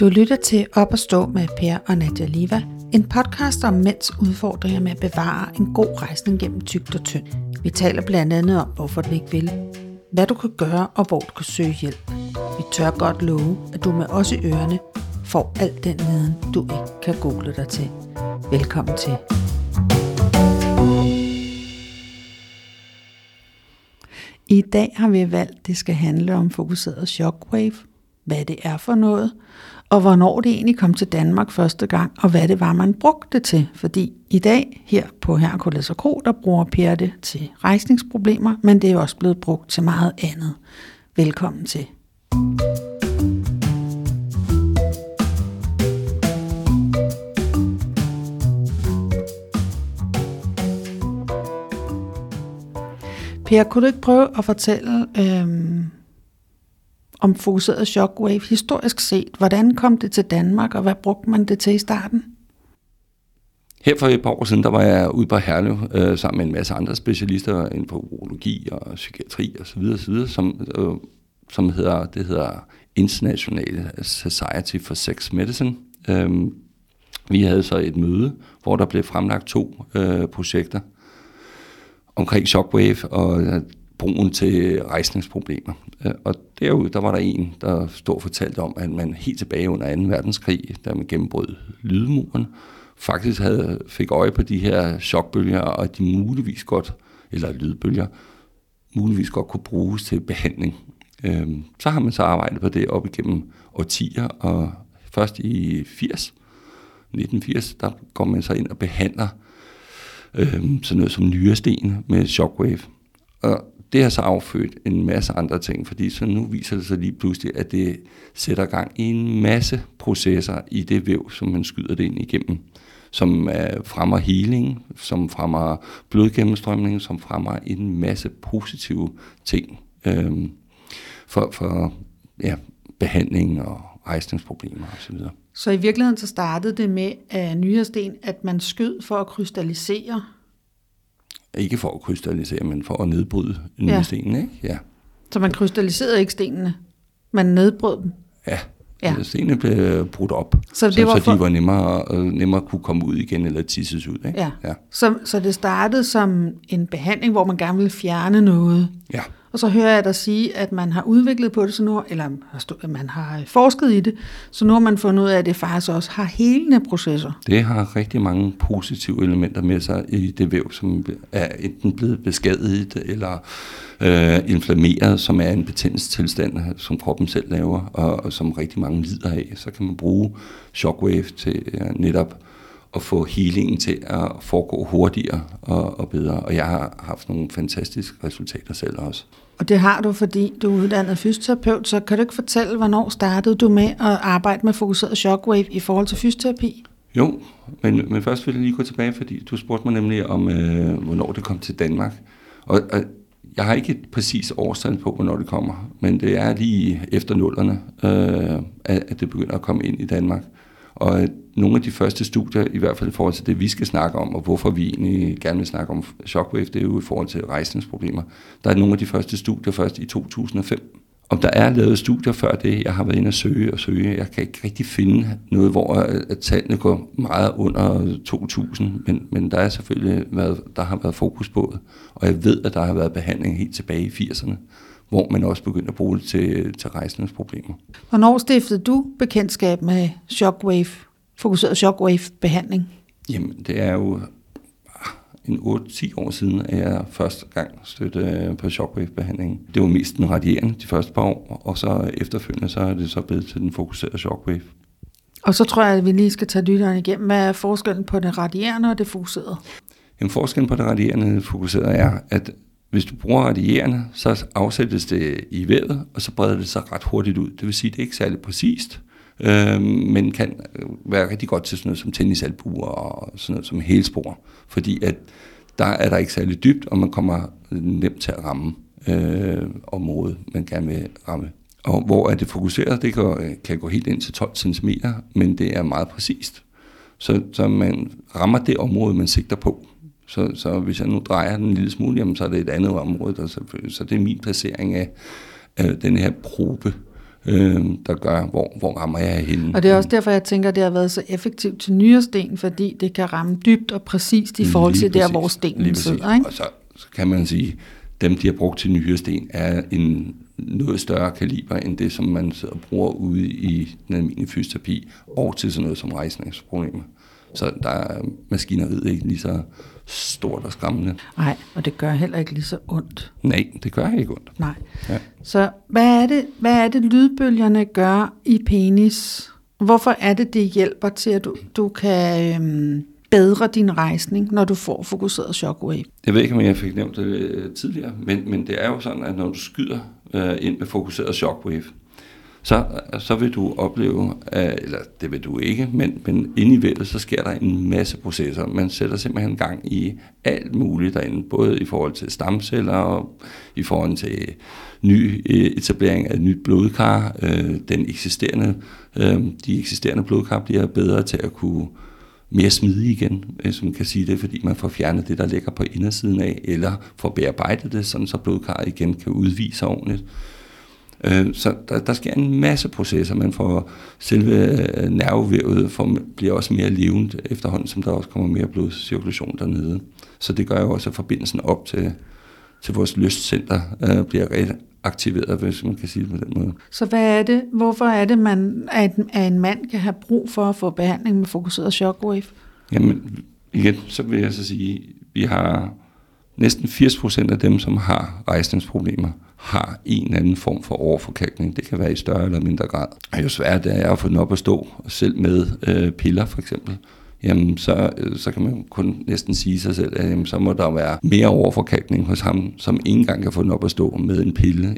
Du lytter til Op og stå med Per og Nadia Liva, en podcast om mænds udfordringer med at bevare en god rejsning gennem tykt og tynd. Vi taler blandt andet om, hvorfor du ikke vil, hvad du kan gøre og hvor du kan søge hjælp. Vi tør godt love, at du med os i ørerne får al den viden, du ikke kan google dig til. Velkommen til. I dag har vi valgt, at det skal handle om fokuseret shockwave, hvad det er for noget, og hvornår det egentlig kom til Danmark første gang, og hvad det var, man brugte det til. Fordi i dag, her på Herkules og Kro, der bruger Per det til rejsningsproblemer, men det er også blevet brugt til meget andet. Velkommen til. Per, kunne du ikke prøve at fortælle øhm, om fokuseret shockwave historisk set? Hvordan kom det til Danmark, og hvad brugte man det til i starten? Her for et par år siden, der var jeg ude på Herlev øh, sammen med en masse andre specialister inden for urologi og psykiatri og så videre, så videre som, øh, som hedder, det hedder International Society for Sex Medicine. Øh, vi havde så et møde, hvor der blev fremlagt to øh, projekter omkring shockwave og øh, brugen til rejsningsproblemer. Øh, og derude, der var der en, der stod og fortalte om, at man helt tilbage under 2. verdenskrig, da man gennembrød lydmuren, faktisk havde, fik øje på de her chokbølger, og at de muligvis godt, eller lydbølger, muligvis godt kunne bruges til behandling. Øhm, så har man så arbejdet på det op igennem årtier, og først i 80, 1980, der går man så ind og behandler øh, sådan noget som nyresten med shockwave. Og det har så affødt en masse andre ting, fordi så nu viser det sig lige pludselig, at det sætter gang i en masse processer i det væv, som man skyder det ind igennem som fremmer healing, som fremmer blodgennemstrømning, som fremmer en masse positive ting øhm, for, for ja, behandling og rejsningsproblemer osv. Så, så i virkeligheden så startede det med at nyresten, at man skød for at krystallisere? Ikke for at krystallisere, men for at nedbryde ja. ikke? Ja. Så man krystalliserede ikke stenene, man nedbrød dem? Ja, Ja. Stenene blev brudt op, så, det så, var så de var nemmere, øh, nemmere kunne komme ud igen eller tisses ud. Ikke? Ja. ja. Så, så det startede som en behandling, hvor man gerne ville fjerne noget. Ja. Og så hører jeg dig sige, at man har udviklet på det, så nu, eller man har øh, forsket i det, så nu har man fundet ud af, at det faktisk også har helende processer. Det har rigtig mange positive elementer med sig i det væv, som er enten blevet beskadiget eller øh, inflammeret, som er en betændelsestilstand, som kroppen selv laver, og, og som rigtig mange lider af. Så kan man bruge shockwave til øh, netop at få healingen til at foregå hurtigere og, og bedre. Og jeg har haft nogle fantastiske resultater selv også. Og det har du, fordi du er uddannet fysioterapeut, så kan du ikke fortælle, hvornår startede du med at arbejde med fokuseret shockwave i forhold til fysioterapi? Jo, men, men først vil jeg lige gå tilbage, fordi du spurgte mig nemlig om, øh, hvornår det kom til Danmark. Og, og jeg har ikke et præcis årstal på, hvornår det kommer, men det er lige efter nullerne, øh, at det begynder at komme ind i Danmark. Og øh, nogle af de første studier, i hvert fald i forhold til det, vi skal snakke om, og hvorfor vi egentlig gerne vil snakke om shockwave, det er jo i forhold til rejsningsproblemer. Der er nogle af de første studier først i 2005. Om der er lavet studier før det, jeg har været inde og søge og søge, jeg kan ikke rigtig finde noget, hvor øh, at tallene går meget under 2000, men, men der er selvfølgelig været, der har været fokus på det, og jeg ved, at der har været behandling helt tilbage i 80'erne hvor man også begyndte at bruge det til, til rejsningsproblemer. Hvornår stiftede du bekendtskab med shockwave, fokuseret shockwave-behandling? Jamen, det er jo ah, en 8-10 år siden, at jeg første gang støtte på shockwave-behandling. Det var mest den radierende de første par år, og så efterfølgende så er det så blevet til den fokuserede shockwave. Og så tror jeg, at vi lige skal tage lytteren igennem. Hvad er forskellen på det radierende og det fokuserede? Jamen, forskellen på det radierende og det fokuserede er, at hvis du bruger radierende, så afsættes det i vævet, og så breder det sig ret hurtigt ud. Det vil sige, at det er ikke særlig præcist, øh, men kan øh, være rigtig godt til sådan noget som tennisalbuer og sådan noget som helspor, fordi at der er der ikke særlig dybt, og man kommer øh, nemt til at ramme øh, området, man gerne vil ramme. Og hvor er det fokuseret? Det kan, øh, kan gå helt ind til 12 cm, men det er meget præcist. Så, så man rammer det område, man sigter på. Så, så hvis jeg nu drejer den en lille smule, jamen, så er det et andet område, der selvfølgelig, så det er min placering af, af den her probe, øh, der gør, hvor, hvor rammer jeg hende. Og det er også derfor, jeg tænker, at det har været så effektivt til nyresten, fordi det kan ramme dybt og præcist i forhold til der, hvor stenen sidder. Ikke? Og så, så kan man sige, dem, de har brugt til nyresten, er en noget større kaliber end det, som man sidder og bruger ude i den almindelige fysioterapi, og til sådan noget som rejsningsproblemer. Så der er maskineriet ikke lige så stort og skræmmende. Nej, og det gør heller ikke lige så ondt. Nej, det gør ikke ondt. Nej. Ja. Så hvad er, det, hvad er det, lydbølgerne gør i penis? Hvorfor er det, det hjælper til, at du, du kan øhm, bedre din rejsning, når du får fokuseret shockwave? Jeg ved ikke, om jeg fik nævnt det øh, tidligere, men, men det er jo sådan, at når du skyder øh, ind med fokuseret shockwave, så, så vil du opleve, eller det vil du ikke, men, men inde i vældet, så sker der en masse processer. Man sætter simpelthen gang i alt muligt derinde, både i forhold til stamceller og i forhold til ny øh, etablering af nyt blodkar. Øh, den eksisterende, øh, de eksisterende blodkar bliver bedre til at kunne mere smidige igen, øh, hvis man kan sige det, fordi man får fjernet det, der ligger på indersiden af, eller får bearbejdet det, sådan så blodkarret igen kan udvise ordentligt. Øh, så der, der sker en masse processer. Man får selve øh, nervevævet for, bliver også mere levende efterhånden, som der også kommer mere blodcirkulation dernede. Så det gør jo også, at forbindelsen op til, til vores lystcenter øh, bliver aktiveret, hvis man kan sige det på den måde. Så hvad er det, hvorfor er det, man, at, at en mand kan have brug for at få behandling med fokuseret shockwave? Jamen, igen, så vil jeg så sige, vi har næsten 80% af dem, som har rejsningsproblemer, har en eller anden form for overforkalkning. Det kan være i større eller mindre grad. Og jo sværere det er at få den op at stå, selv med øh, piller for eksempel, jamen så, øh, så kan man kun næsten sige sig selv, at jamen, så må der være mere overforkalkning hos ham, som ikke engang kan få den op at stå med en pille.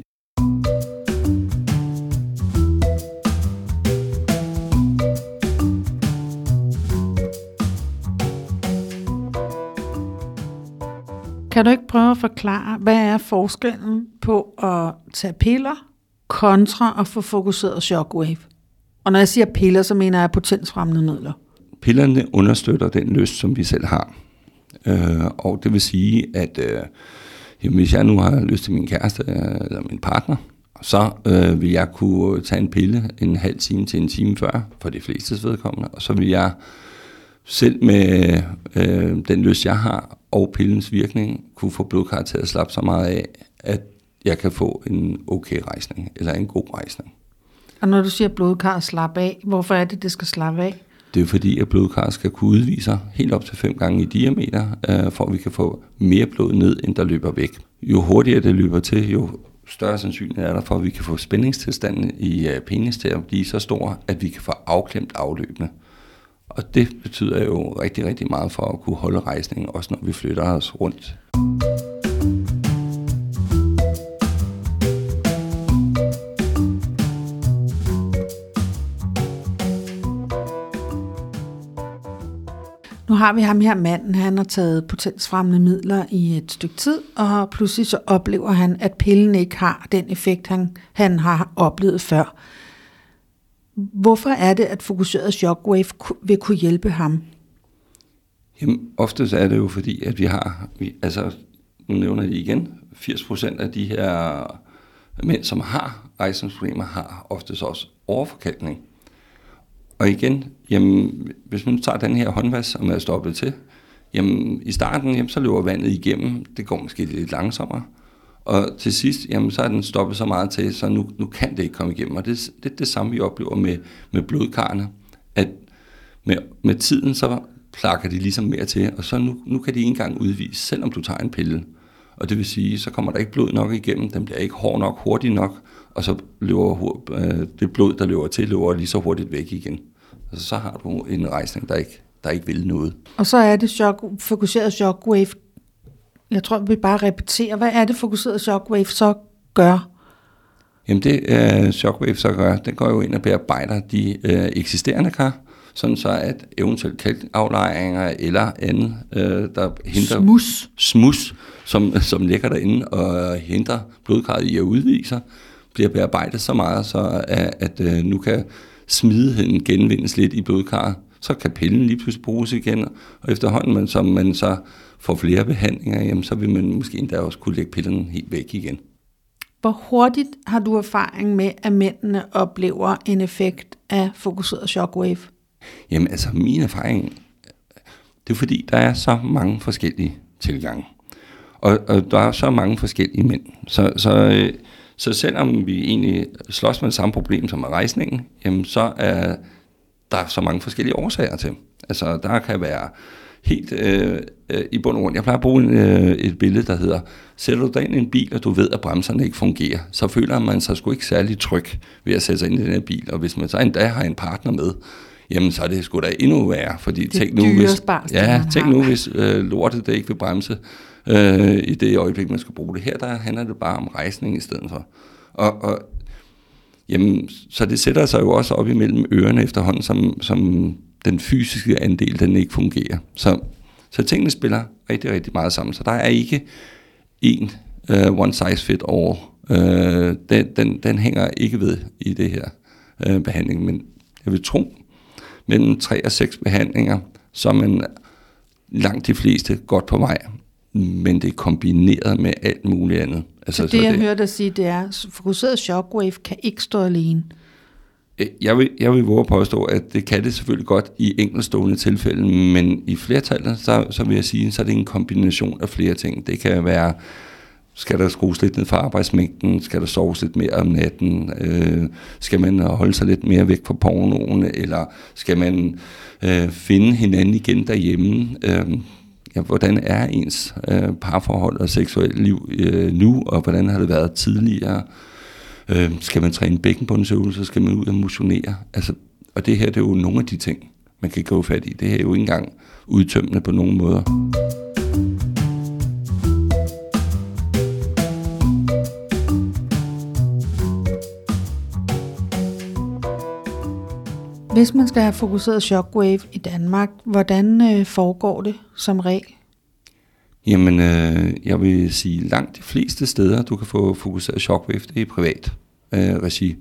Kan du ikke prøve at forklare, hvad er forskellen på at tage piller kontra at få fokuseret shockwave? Og når jeg siger piller, så mener jeg potensfremmende midler. Pillerne understøtter den lyst, som vi selv har. Øh, og det vil sige, at øh, jamen, hvis jeg nu har lyst til min kæreste øh, eller min partner, så øh, vil jeg kunne tage en pille en halv time til en time før, for de fleste vedkommende, og så vil jeg selv med øh, den lyst, jeg har, og pillens virkning, kunne få blodkar til at slappe så meget af, at jeg kan få en okay rejsning, eller en god rejsning. Og når du siger blodkar slappe af, hvorfor er det, det skal slappe af? Det er fordi, at blodkar skal kunne udvise helt op til fem gange i diameter, øh, for at vi kan få mere blod ned, end der løber væk. Jo hurtigere det løber til, jo større sandsynlighed er der for, at vi kan få spændingstilstanden i øh, penis til at blive så stor, at vi kan få afklemt afløbene. Og det betyder jo rigtig, rigtig meget for at kunne holde rejsningen, også når vi flytter os rundt. Nu har vi ham her manden, han har taget potensfremmende midler i et stykke tid, og pludselig så oplever han, at pillen ikke har den effekt, han, han har oplevet før. Hvorfor er det, at fokuseret shockwave vil kunne hjælpe ham? Jamen, oftest er det jo fordi, at vi har, vi, altså nu nævner jeg igen, 80% af de her mænd, som har rejsningsproblemer, har oftest også overforkalkning. Og igen, jamen, hvis man tager den her håndvask, som er stoppet til, jamen, i starten, jamen, så løber vandet igennem. Det går måske lidt langsommere. Og til sidst, jamen, så er den stoppet så meget til, så nu, nu kan det ikke komme igennem. Og det, det er det samme, vi oplever med, med blodkarne. At med, med tiden, så plakker de ligesom mere til, og så nu, nu kan de ikke engang udvise, selvom du tager en pille. Og det vil sige, så kommer der ikke blod nok igennem, den bliver ikke hård nok, hurtigt nok, og så løber øh, det blod, der løber til, løber lige så hurtigt væk igen. Og så har du en rejsning, der ikke, der ikke vil noget. Og så er det chok, fokuseret shockwave jeg tror, vi bare repeterer. Hvad er det, fokuseret shockwave så gør? Jamen det uh, shockwave så gør, det går jo ind og bearbejder de uh, eksisterende kar, sådan så at eventuelt kalkaflejringer eller andet, uh, der hindrer smus, smus som, som ligger derinde og hindrer blodkarret i at udvise bliver bearbejdet så meget, så at, at uh, nu kan smidigheden genvindes lidt i blodkarret. Så kan pillen lige pludselig bruges igen, og efterhånden, man, som man så får flere behandlinger, jamen, så vil man måske endda også kunne lægge pillerne helt væk igen. Hvor hurtigt har du erfaring med, at mændene oplever en effekt af fokuseret shockwave? Jamen altså, min erfaring, det er fordi, der er så mange forskellige tilgange. Og, og der er så mange forskellige mænd. Så, så, øh, så selvom vi egentlig slås med det samme problem som med rejsningen, jamen så er der så mange forskellige årsager til. Altså, der kan være helt øh, øh, i bund og grund. Jeg plejer at bruge en, øh, et billede, der hedder, sætter du dig ind i en bil, og du ved, at bremserne ikke fungerer, så føler man sig sgu ikke særlig tryg ved at sætte sig ind i den her bil. Og hvis man så endda har en partner med, jamen så er det sgu da endnu værre. Fordi det tænk nu, hvis, ja, tænk nu, hvis øh, lortet det ikke vil bremse øh, i det øjeblik, man skal bruge det. Her der handler det bare om rejsning i stedet for. Og, og jamen, så det sætter sig jo også op imellem ørerne efterhånden, som, som den fysiske andel, den ikke fungerer. Så, så tingene spiller rigtig, rigtig meget sammen. Så der er ikke en uh, one size fit all. Uh, den, den, den hænger ikke ved i det her uh, behandling, men jeg vil tro, mellem tre og seks behandlinger, så man langt de fleste godt på vej, men det er kombineret med alt muligt andet. Altså, så det, så jeg det, hørte dig sige, det er, fokuseret shockwave kan ikke stå alene. Øh, jeg vil, jeg vil våge at påstå, at det kan det selvfølgelig godt i enkeltstående tilfælde, men i flertallet, så, så vil jeg sige, så er det en kombination af flere ting. Det kan være, skal der skrues lidt ned for arbejdsmængden, skal der soves lidt mere om natten, øh, skal man holde sig lidt mere væk fra pornoen, eller skal man øh, finde hinanden igen derhjemme. Øh, ja, hvordan er ens øh, parforhold og seksuelt liv øh, nu, og hvordan har det været tidligere? Øh, skal man træne bækkenbundsøvelser, skal man ud og motionere? Altså, og det her, det er jo nogle af de ting, man kan gå fat i. Det her er jo ikke engang udtømmende på nogen måder. Hvis man skal have fokuseret shockwave i Danmark, hvordan øh, foregår det som regel? Jamen, øh, jeg vil sige, langt de fleste steder, du kan få fokuseret shockwave, det er privat øh, regi.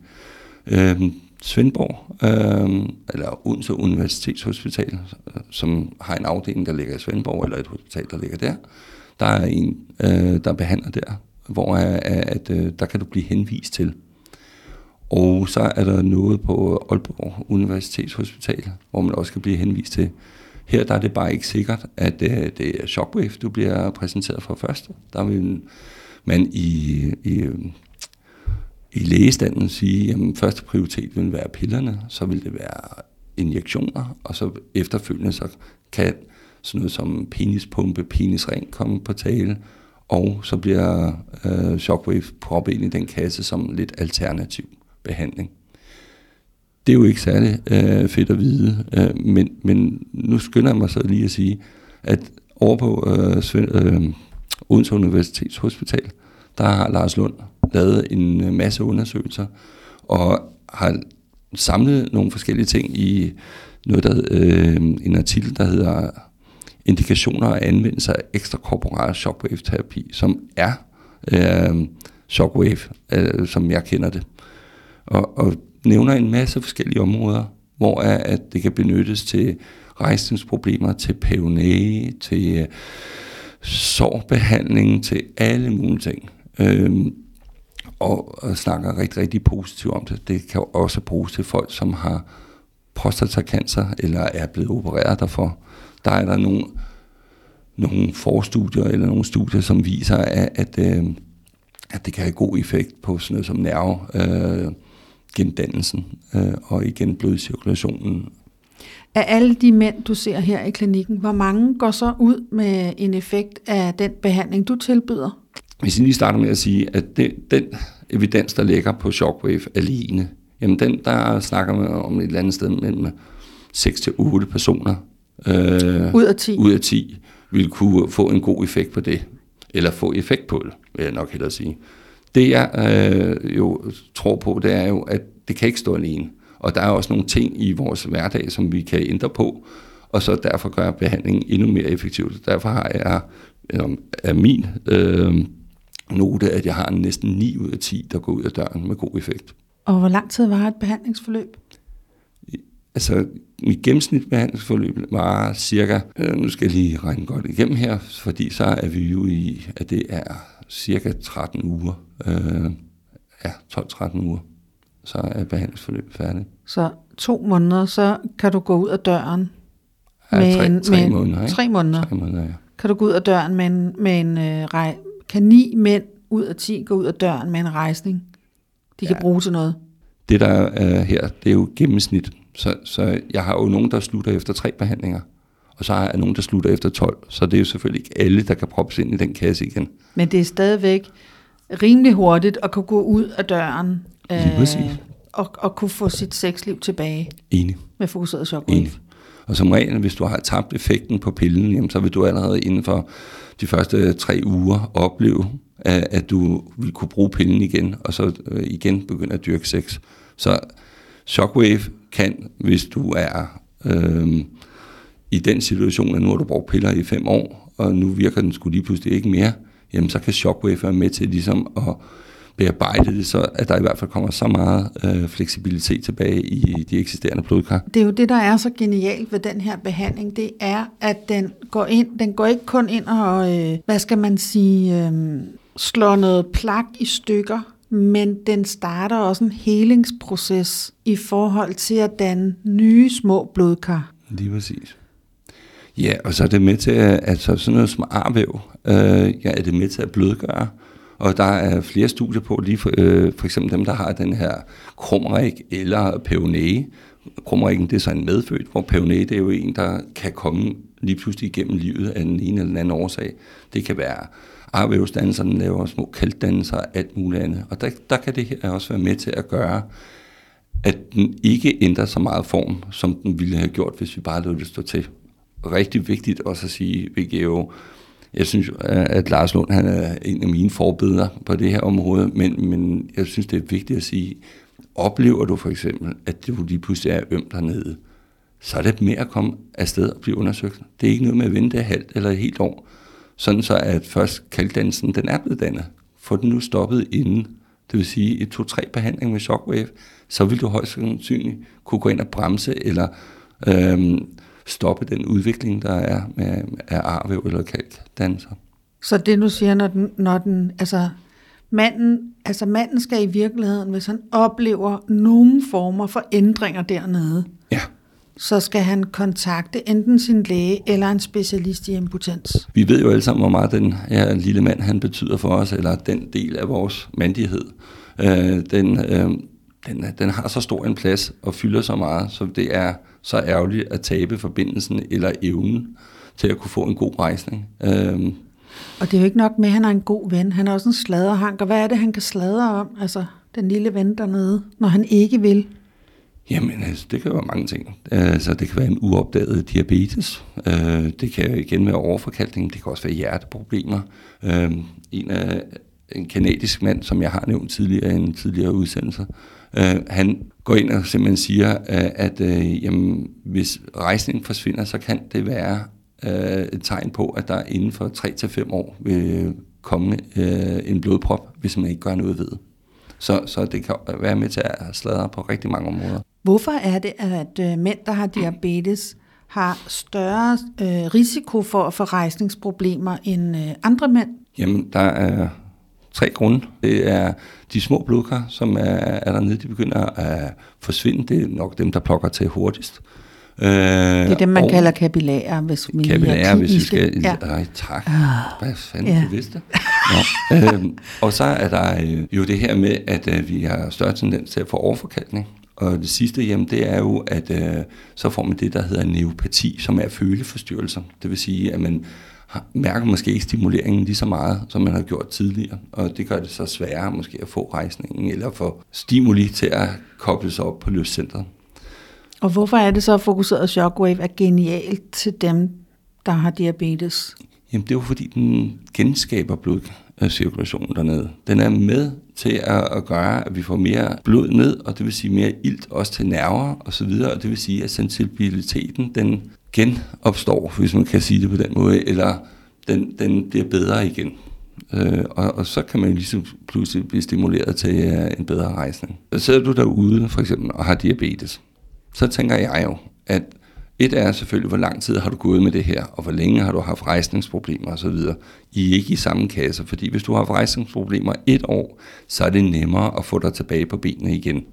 Øh, Svendborg, øh, eller Odense Universitetshospital, som har en afdeling, der ligger i Svendborg, eller et hospital, der ligger der. Der er en, øh, der behandler der, hvor at, at, øh, der kan du blive henvist til. Og så er der noget på Aalborg Universitetshospital, hvor man også kan blive henvist til. Her der er det bare ikke sikkert, at det, det er Shockwave, du bliver præsenteret for først. Der vil man i, i, i lægestanden sige, at første prioritet vil være pillerne, så vil det være injektioner, og så efterfølgende så kan sådan noget som penispumpe, penisring komme på tale, og så bliver øh, Shockwave proppet ind i den kasse som lidt alternativ behandling. Det er jo ikke særlig øh, fedt at vide, øh, men, men nu skynder jeg mig så lige at sige, at over på øh, Svend, øh, Odense Universitets Hospital, der har Lars Lund lavet en øh, masse undersøgelser, og har samlet nogle forskellige ting i noget, der, øh, en artikel, der hedder Indikationer og anvendelse af ekstrakorporal shockwave-terapi, som er øh, shockwave, øh, som jeg kender det og, og nævner en masse forskellige områder, hvor er, at det kan benyttes til rejsningsproblemer, til PUNA, til øh, sårbehandling, til alle mulige ting. Øhm, og, og snakker rigtig, rigtig positivt om det. Det kan også bruges til folk, som har prostatacancer eller er blevet opereret derfor. Der er der nogle, nogle forstudier eller nogle studier, som viser, at, at, øh, at det kan have god effekt på sådan noget som nerve. Øh, gendannelsen øh, og igen blodcirkulationen. Af alle de mænd, du ser her i klinikken, hvor mange går så ud med en effekt af den behandling, du tilbyder? Hvis jeg lige starter med at sige, at det, den evidens, der ligger på shockwave alene, jamen den, der snakker man om et eller andet sted mellem 6 til 8 personer. Øh, ud af 10? Ud af 10 vil kunne få en god effekt på det. Eller få effekt på det, vil jeg nok hellere sige. Det jeg øh, jo tror på, det er jo, at det kan ikke stå alene. Og der er også nogle ting i vores hverdag, som vi kan ændre på, og så derfor gør behandlingen endnu mere effektivt. Derfor har jeg, øh, er min øh, note, at jeg har næsten 9 ud af 10, der går ud af døren med god effekt. Og hvor lang tid var et behandlingsforløb? Altså, mit gennemsnit behandlingsforløb var cirka, øh, nu skal jeg lige regne godt igennem her, fordi så er vi jo i, at det er cirka 13 uger. Øh, ja, 12-13 uger, så er behandlingsforløbet færdigt. Så to måneder, så kan du gå ud af døren. Ja, med tre, en- tre med en- måneder, ikke? Tre måneder. Tre måneder, ja. Kan du gå ud af døren med en, med en øh, rej, kan ni mænd ud af ti gå ud af døren med en rejsning, de kan Ja. bruge til noget? Det der er her, det er jo gennemsnit. Så, så jeg har jo nogen, der slutter efter tre behandlinger, og så har jeg nogen, der slutter efter 12. Så det er jo selvfølgelig ikke alle, der kan proppes ind i den kasse igen. Men det er stadigvæk rimelig hurtigt at kunne gå ud af døren Lige præcis. og, og kunne få sit sexliv tilbage Enig. med fokuseret shockwave. Enig. Og som regel, hvis du har tabt effekten på pillen, jamen, så vil du allerede inden for de første tre uger opleve, at, du vil kunne bruge pillen igen, og så øh, igen begynde at dyrke sex. Så shockwave kan, hvis du er øh, i den situation, at nu har du brugt piller i fem år, og nu virker den skulle lige pludselig ikke mere, jamen så kan shockwave være med til ligesom at bearbejde det, så at der i hvert fald kommer så meget øh, fleksibilitet tilbage i de eksisterende blodkar. Det er jo det, der er så genialt ved den her behandling, det er, at den går ind, den går ikke kun ind og, øh, hvad skal man sige, øh, slår noget plak i stykker, men den starter også en helingsproces i forhold til at danne nye små blodkar. Lige præcis. Ja, og så er det med til, at altså sådan noget som arvæv, øh, ja, er det med til at blødgøre. Og der er flere studier på, lige for, øh, for eksempel dem, der har den her krumrik eller peonæge. Krumrikken, det er så en medfødt, hvor peonæge, det er jo en, der kan komme lige pludselig igennem livet af den ene eller den anden årsag. Det kan være arvævsdannelser, den laver små kalddannelser og alt muligt andet. Og der, der kan det her også være med til at gøre, at den ikke ændrer så meget form, som den ville have gjort, hvis vi bare lod det stå til. Rigtig vigtigt også at sige, VGO, jeg synes, øh, at Lars Lund han er en af mine forbilleder på det her område, men, men jeg synes, det er vigtigt at sige, oplever du for eksempel, at du lige pludselig er øm dernede, så er det med at komme afsted og blive undersøgt. Det er ikke noget med at vente et halvt eller et helt år, sådan så at først kalddansen, den er blevet dannet. Få den nu stoppet inden, det vil sige et to-tre behandling med shockwave, så vil du højst sandsynligt kunne gå ind og bremse eller øhm, stoppe den udvikling, der er med, af arvæv eller kalkdanser. Så det du siger, når den, når den altså manden, altså manden skal i virkeligheden, hvis han oplever nogen former for ændringer dernede, Ja, så skal han kontakte enten sin læge eller en specialist i impotens. vi ved jo alle sammen, hvor meget den her lille mand han betyder for os, eller den del af vores mandighed. Øh, den, øh, den, den har så stor en plads og fylder så meget, så det er så ærgerligt at tabe forbindelsen eller evnen til at kunne få en god rejsning. Øh, Og det er jo ikke nok med, at han er en god ven. Han er også en sladderhank. Og hvad er det, han kan sladre om? Altså, den lille ven dernede, når han ikke vil. Jamen, altså, det kan være mange ting. Altså, det kan være en uopdaget diabetes. Øh, det kan igen være overforkalkning. Det kan også være hjerteproblemer. Øh, en af en kanadisk mand, som jeg har nævnt tidligere i en tidligere udsendelse, øh, han går ind og simpelthen siger, øh, at øh, jamen, hvis rejsningen forsvinder, så kan det være øh, et tegn på, at der inden for 3-5 år vil komme øh, en blodprop, hvis man ikke gør noget ved det. Så, så det kan være med til at sladre på rigtig mange områder. Hvorfor er det, at øh, mænd, der har diabetes, har større øh, risiko for at få rejsningsproblemer end øh, andre mænd? Jamen, der er tre grunde. Det er de små blodkar, som er, er dernede, de begynder at forsvinde. Det er nok dem, der plukker til hurtigst. Øh, Det er dem, man og kalder kapillærer, hvis vi lige er kapillære, hvis vi skal... Ja. Ja. Ej, tak. Ah, Hvad fanden, ja. du vidste? Nå, øhm, og så er der øh, jo det her med, at øh, vi har større tendens til at få overforkalkning. Og det sidste, jamen, det er jo, at øh, så får man det, der hedder neopati, som er føleforstyrrelser. Det vil sige, at man mærker måske ikke stimuleringen lige så meget, som man har gjort tidligere. Og det gør det så sværere måske at få rejsningen, eller få stimuli til at koble sig op på løscentret. Og hvorfor er det så, at fokuseret shockwave er genialt til dem, der har diabetes? Jamen det er jo fordi, den genskaber blodcirkulationen dernede. Den er med til at, at gøre, at vi får mere blod ned, og det vil sige mere ilt også til nerver og så videre, og det vil sige, at sensibiliteten den genopstår, hvis man kan sige det på den måde, eller den, den bliver bedre igen. Øh, og, og så kan man jo ligesom pludselig blive stimuleret til en bedre rejsning. Så sidder du derude for eksempel og har diabetes, så tænker jeg jo, at et er selvfølgelig, hvor lang tid har du gået med det her, og hvor længe har du haft rejsningsproblemer osv. I er ikke i samme kasse, fordi hvis du har haft rejsningsproblemer et år, så er det nemmere at få dig tilbage på benene igen.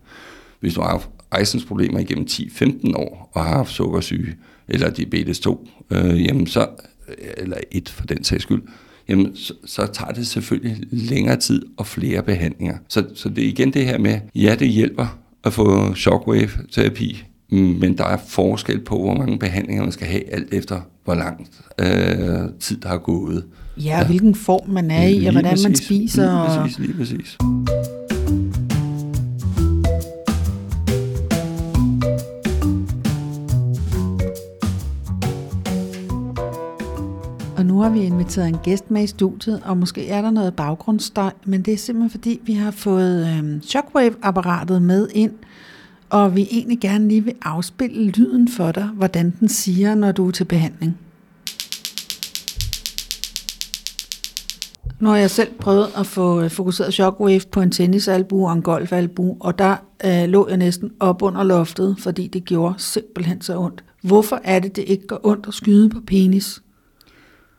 Hvis du har haft rejsningsproblemer igennem 10-15 år og har haft sukkersyge eller diabetes 2, øh, jamen så, eller et for den sags skyld, jamen så, så tager det selvfølgelig længere tid og flere behandlinger. Så, så det er igen det her med, ja, det hjælper at få shockwave-terapi, men der er forskel på, hvor mange behandlinger man skal have, alt efter hvor lang øh, tid der har gået. Ja, ja, hvilken form man er i, og hvordan præcis, man spiser. Lige præcis, lige præcis. Og nu har vi inviteret en gæst med i studiet, og måske er der noget baggrundsstøj, men det er simpelthen fordi, vi har fået øh, Shockwave-apparatet med ind, og vi egentlig gerne lige vil afspille lyden for dig, hvordan den siger, når du er til behandling. Nu har jeg selv prøvet at få øh, fokuseret shockwave på en tennisalbu og en golfalbu, og der øh, lå jeg næsten op under loftet, fordi det gjorde simpelthen så ondt. Hvorfor er det, det ikke går ondt at skyde på penis?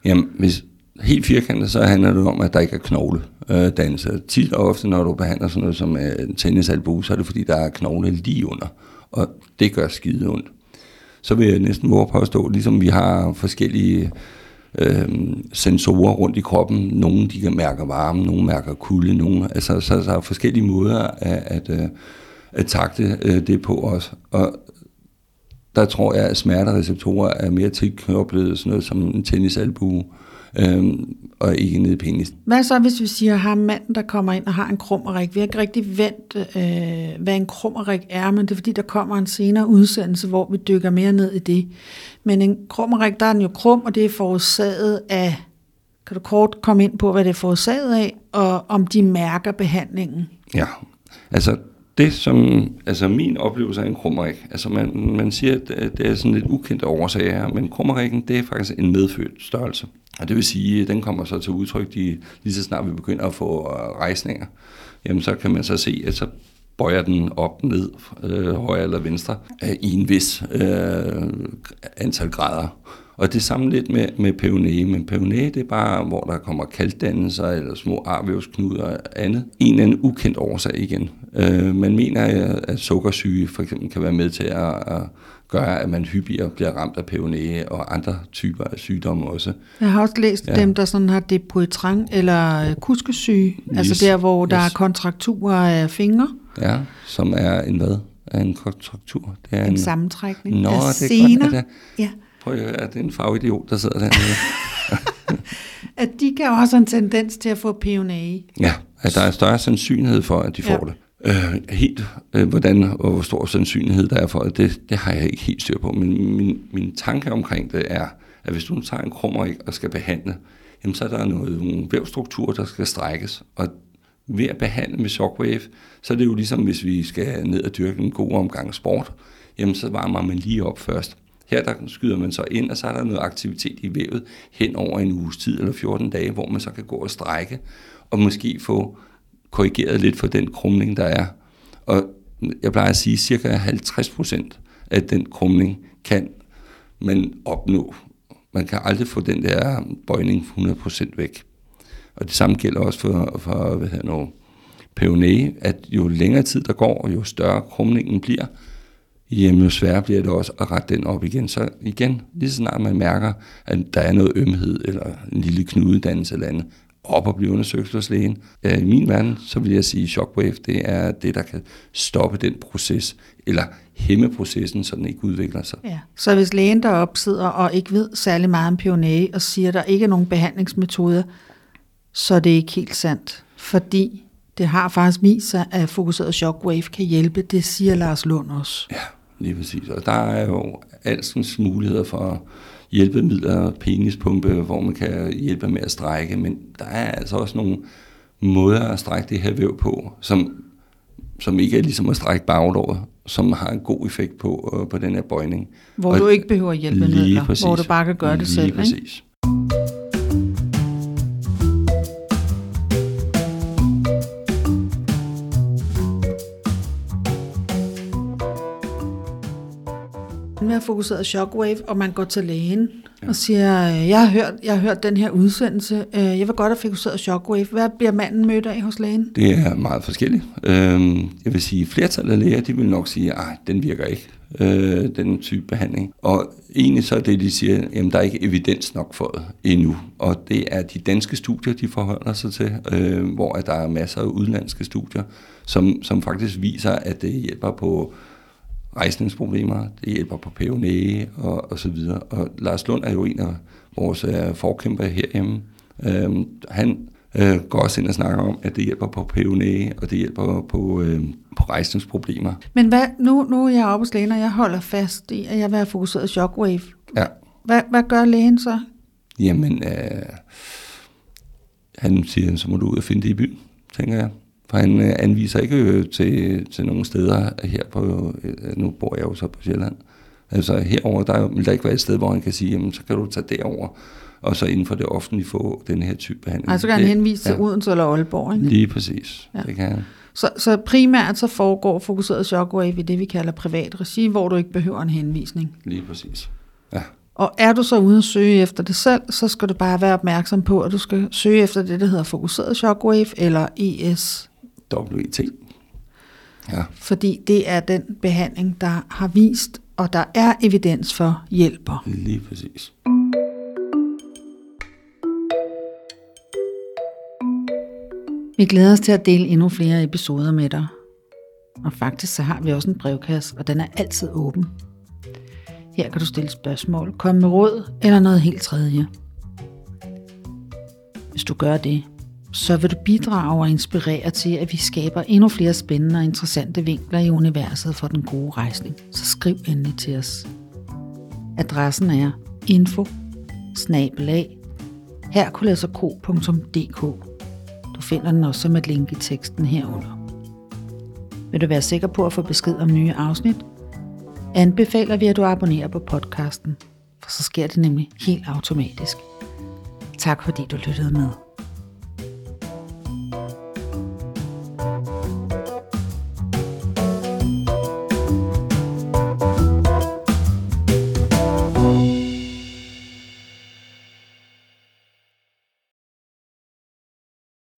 Jamen, hvis helt firkantet, så handler det om, at der ikke er knogle øh. Tit og ofte, når du behandler sådan noget som øh, tennisalbu, så er det fordi, der er knogle lige under, og det gør skide ondt. Så vil jeg næsten våge påstå, ligesom vi har forskellige øh, sensorer rundt i kroppen. Nogle de kan mærke varme, nogle mærker kulde, nogle, altså, så, så er forskellige måder at, at, øh, at, at takte øh, det på os. Og der tror jeg, at smertereceptorer er mere tilknyttet sådan noget som en tennisalbue, øhm, og ikke nede i penis. Hvad så, hvis vi siger, at har manden, der kommer ind og har en krummerik? Vi har ikke rigtig vendt, øh, hvad en krummerik er, men det er fordi, der kommer en senere udsendelse, hvor vi dykker mere ned i det. Men en krummerik, der er den jo krum, og det er forårsaget af, kan du kort komme ind på, hvad det er forårsaget af, og om de mærker behandlingen? Ja, altså det som, altså min oplevelse af en krummerik, altså man, man siger, at det er sådan lidt ukendt årsager, men krummerikken, det er faktisk en medfødt størrelse. Og det vil sige, at den kommer så til udtryk, de, lige så snart vi begynder at få øh, rejsninger, jamen så kan man så se, at så bøjer den op, ned, øh, højre eller venstre, øh, i en vis øh, antal grader. Og det samme lidt med, med peoné, men peoné det er bare, hvor der kommer kalddannelser eller små arvævsknuder og andet. En eller anden ukendt årsag igen. Øh, man mener, at sukkersyge for eksempel kan være med til at, at gøre, at man hyppigere bliver ramt af peoné og andre typer af sygdomme også. Jeg har også læst ja. dem, der sådan har depoitrang eller kuskesyge, yes. altså der, hvor der yes. er kontrakturer af fingre. Ja, som er en hvad? Er en kontraktur? Det er en, en sammentrækning Nå, af det sener. er godt, ja. Prøv at høre, er det en fagidiot, der sidder dernede? at de kan også en tendens til at få peoné. Ja, at der er større sandsynlighed for, at de ja. får det. Øh, helt, øh, hvordan og hvor stor sandsynlighed der er for det, det, det har jeg ikke helt styr på. Men min, min tanke omkring det er, at hvis du tager en krummerik og skal behandle, jamen så er der noget, nogle vævstrukturer, der skal strækkes. Og ved at behandle med shockwave, så er det jo ligesom, hvis vi skal ned og dyrke en god omgang sport, jamen så varmer man lige op først. Her der skyder man så ind, og så er der noget aktivitet i vævet hen over en uges tid eller 14 dage, hvor man så kan gå og strække, og måske få korrigeret lidt for den krumning, der er. Og jeg plejer at sige, at cirka 50 procent af den krumning kan man opnå. Man kan aldrig få den der bøjning 100% væk. Og det samme gælder også for, for hvad hedder nu, peoné, at jo længere tid der går, jo større krumningen bliver, jamen jo sværere bliver det også at rette den op igen. Så igen, lige så snart man mærker, at der er noget ømhed, eller en lille knudedannelse eller andet, op og blive undersøgt hos lægen. I min verden, så vil jeg sige, at shockwave, det er det, der kan stoppe den proces, eller hæmme processen, så den ikke udvikler sig. Ja. Så hvis lægen deroppe sidder og ikke ved særlig meget om pionet, og siger, at der ikke er nogen behandlingsmetoder, så er det ikke helt sandt. Fordi det har faktisk vist sig, at fokuseret shockwave kan hjælpe. Det siger Lars Lund også. Ja, lige præcis. Og der er jo alskens muligheder for hjælpemidler, penispumpe, hvor man kan hjælpe med at strække, men der er altså også nogle måder at strække det her væv på, som, som ikke er ligesom at strække baglåret, som har en god effekt på, øh, på den her bøjning. Hvor og du ikke behøver hjælpemidler, hvor du bare kan gøre det lige selv. Præcis. Ikke? Vil have fokuseret shockwave, og man går til lægen ja. og siger, øh, jeg har, hørt, jeg har hørt den her udsendelse, øh, jeg vil godt have fokuseret shockwave. Hvad bliver manden mødt af hos lægen? Det er meget forskelligt. Øhm, jeg vil sige, flertallet af læger, de vil nok sige, at den virker ikke, øh, den type behandling. Og egentlig så er det, de siger, at der er ikke evidens nok for det endnu. Og det er de danske studier, de forholder sig til, hvor der er masser af udlandske studier, som, som faktisk viser, at det hjælper på rejsningsproblemer, det hjælper på PUNE og, og så videre. Og Lars Lund er jo en af vores uh, forkæmper herhjemme. Uh, han uh, går også ind og snakker om, at det hjælper på PUNE, og det hjælper på, uh, på rejsningsproblemer. Men hvad, nu, nu er jeg oppe hos lægen, og jeg holder fast i, at jeg vil have fokuseret shockwave. Ja. Hvad, hvad gør lægen så? Jamen, uh, han siger, så må du ud og finde det i byen, tænker jeg. For han øh, anviser ikke øh, til, til nogle steder her på, øh, nu bor jeg jo så på Sjælland. Altså herover der vil der ikke være et sted, hvor han kan sige, jamen så kan du tage derover og så inden for det offentlige få den her type behandling. Altså kan han henvise til ja. Odense eller Aalborg, ikke? Lige præcis, ja. det kan han. Så, så primært så foregår fokuseret shockwave i det, vi kalder privat regi, hvor du ikke behøver en henvisning. Lige præcis, ja. Og er du så ude at søge efter det selv, så skal du bare være opmærksom på, at du skal søge efter det, der hedder fokuseret shockwave eller ES WIT. Ja. Fordi det er den behandling, der har vist, og der er evidens for hjælper. Lige præcis. Vi glæder os til at dele endnu flere episoder med dig. Og faktisk så har vi også en brevkasse, og den er altid åben. Her kan du stille spørgsmål, komme med råd eller noget helt tredje. Hvis du gør det, så vil du bidrage og inspirere til, at vi skaber endnu flere spændende og interessante vinkler i universet for den gode rejsning. Så skriv endelig til os. Adressen er info Du finder den også som et link i teksten herunder. Vil du være sikker på at få besked om nye afsnit? Anbefaler vi, at du abonnerer på podcasten, for så sker det nemlig helt automatisk. Tak fordi du lyttede med.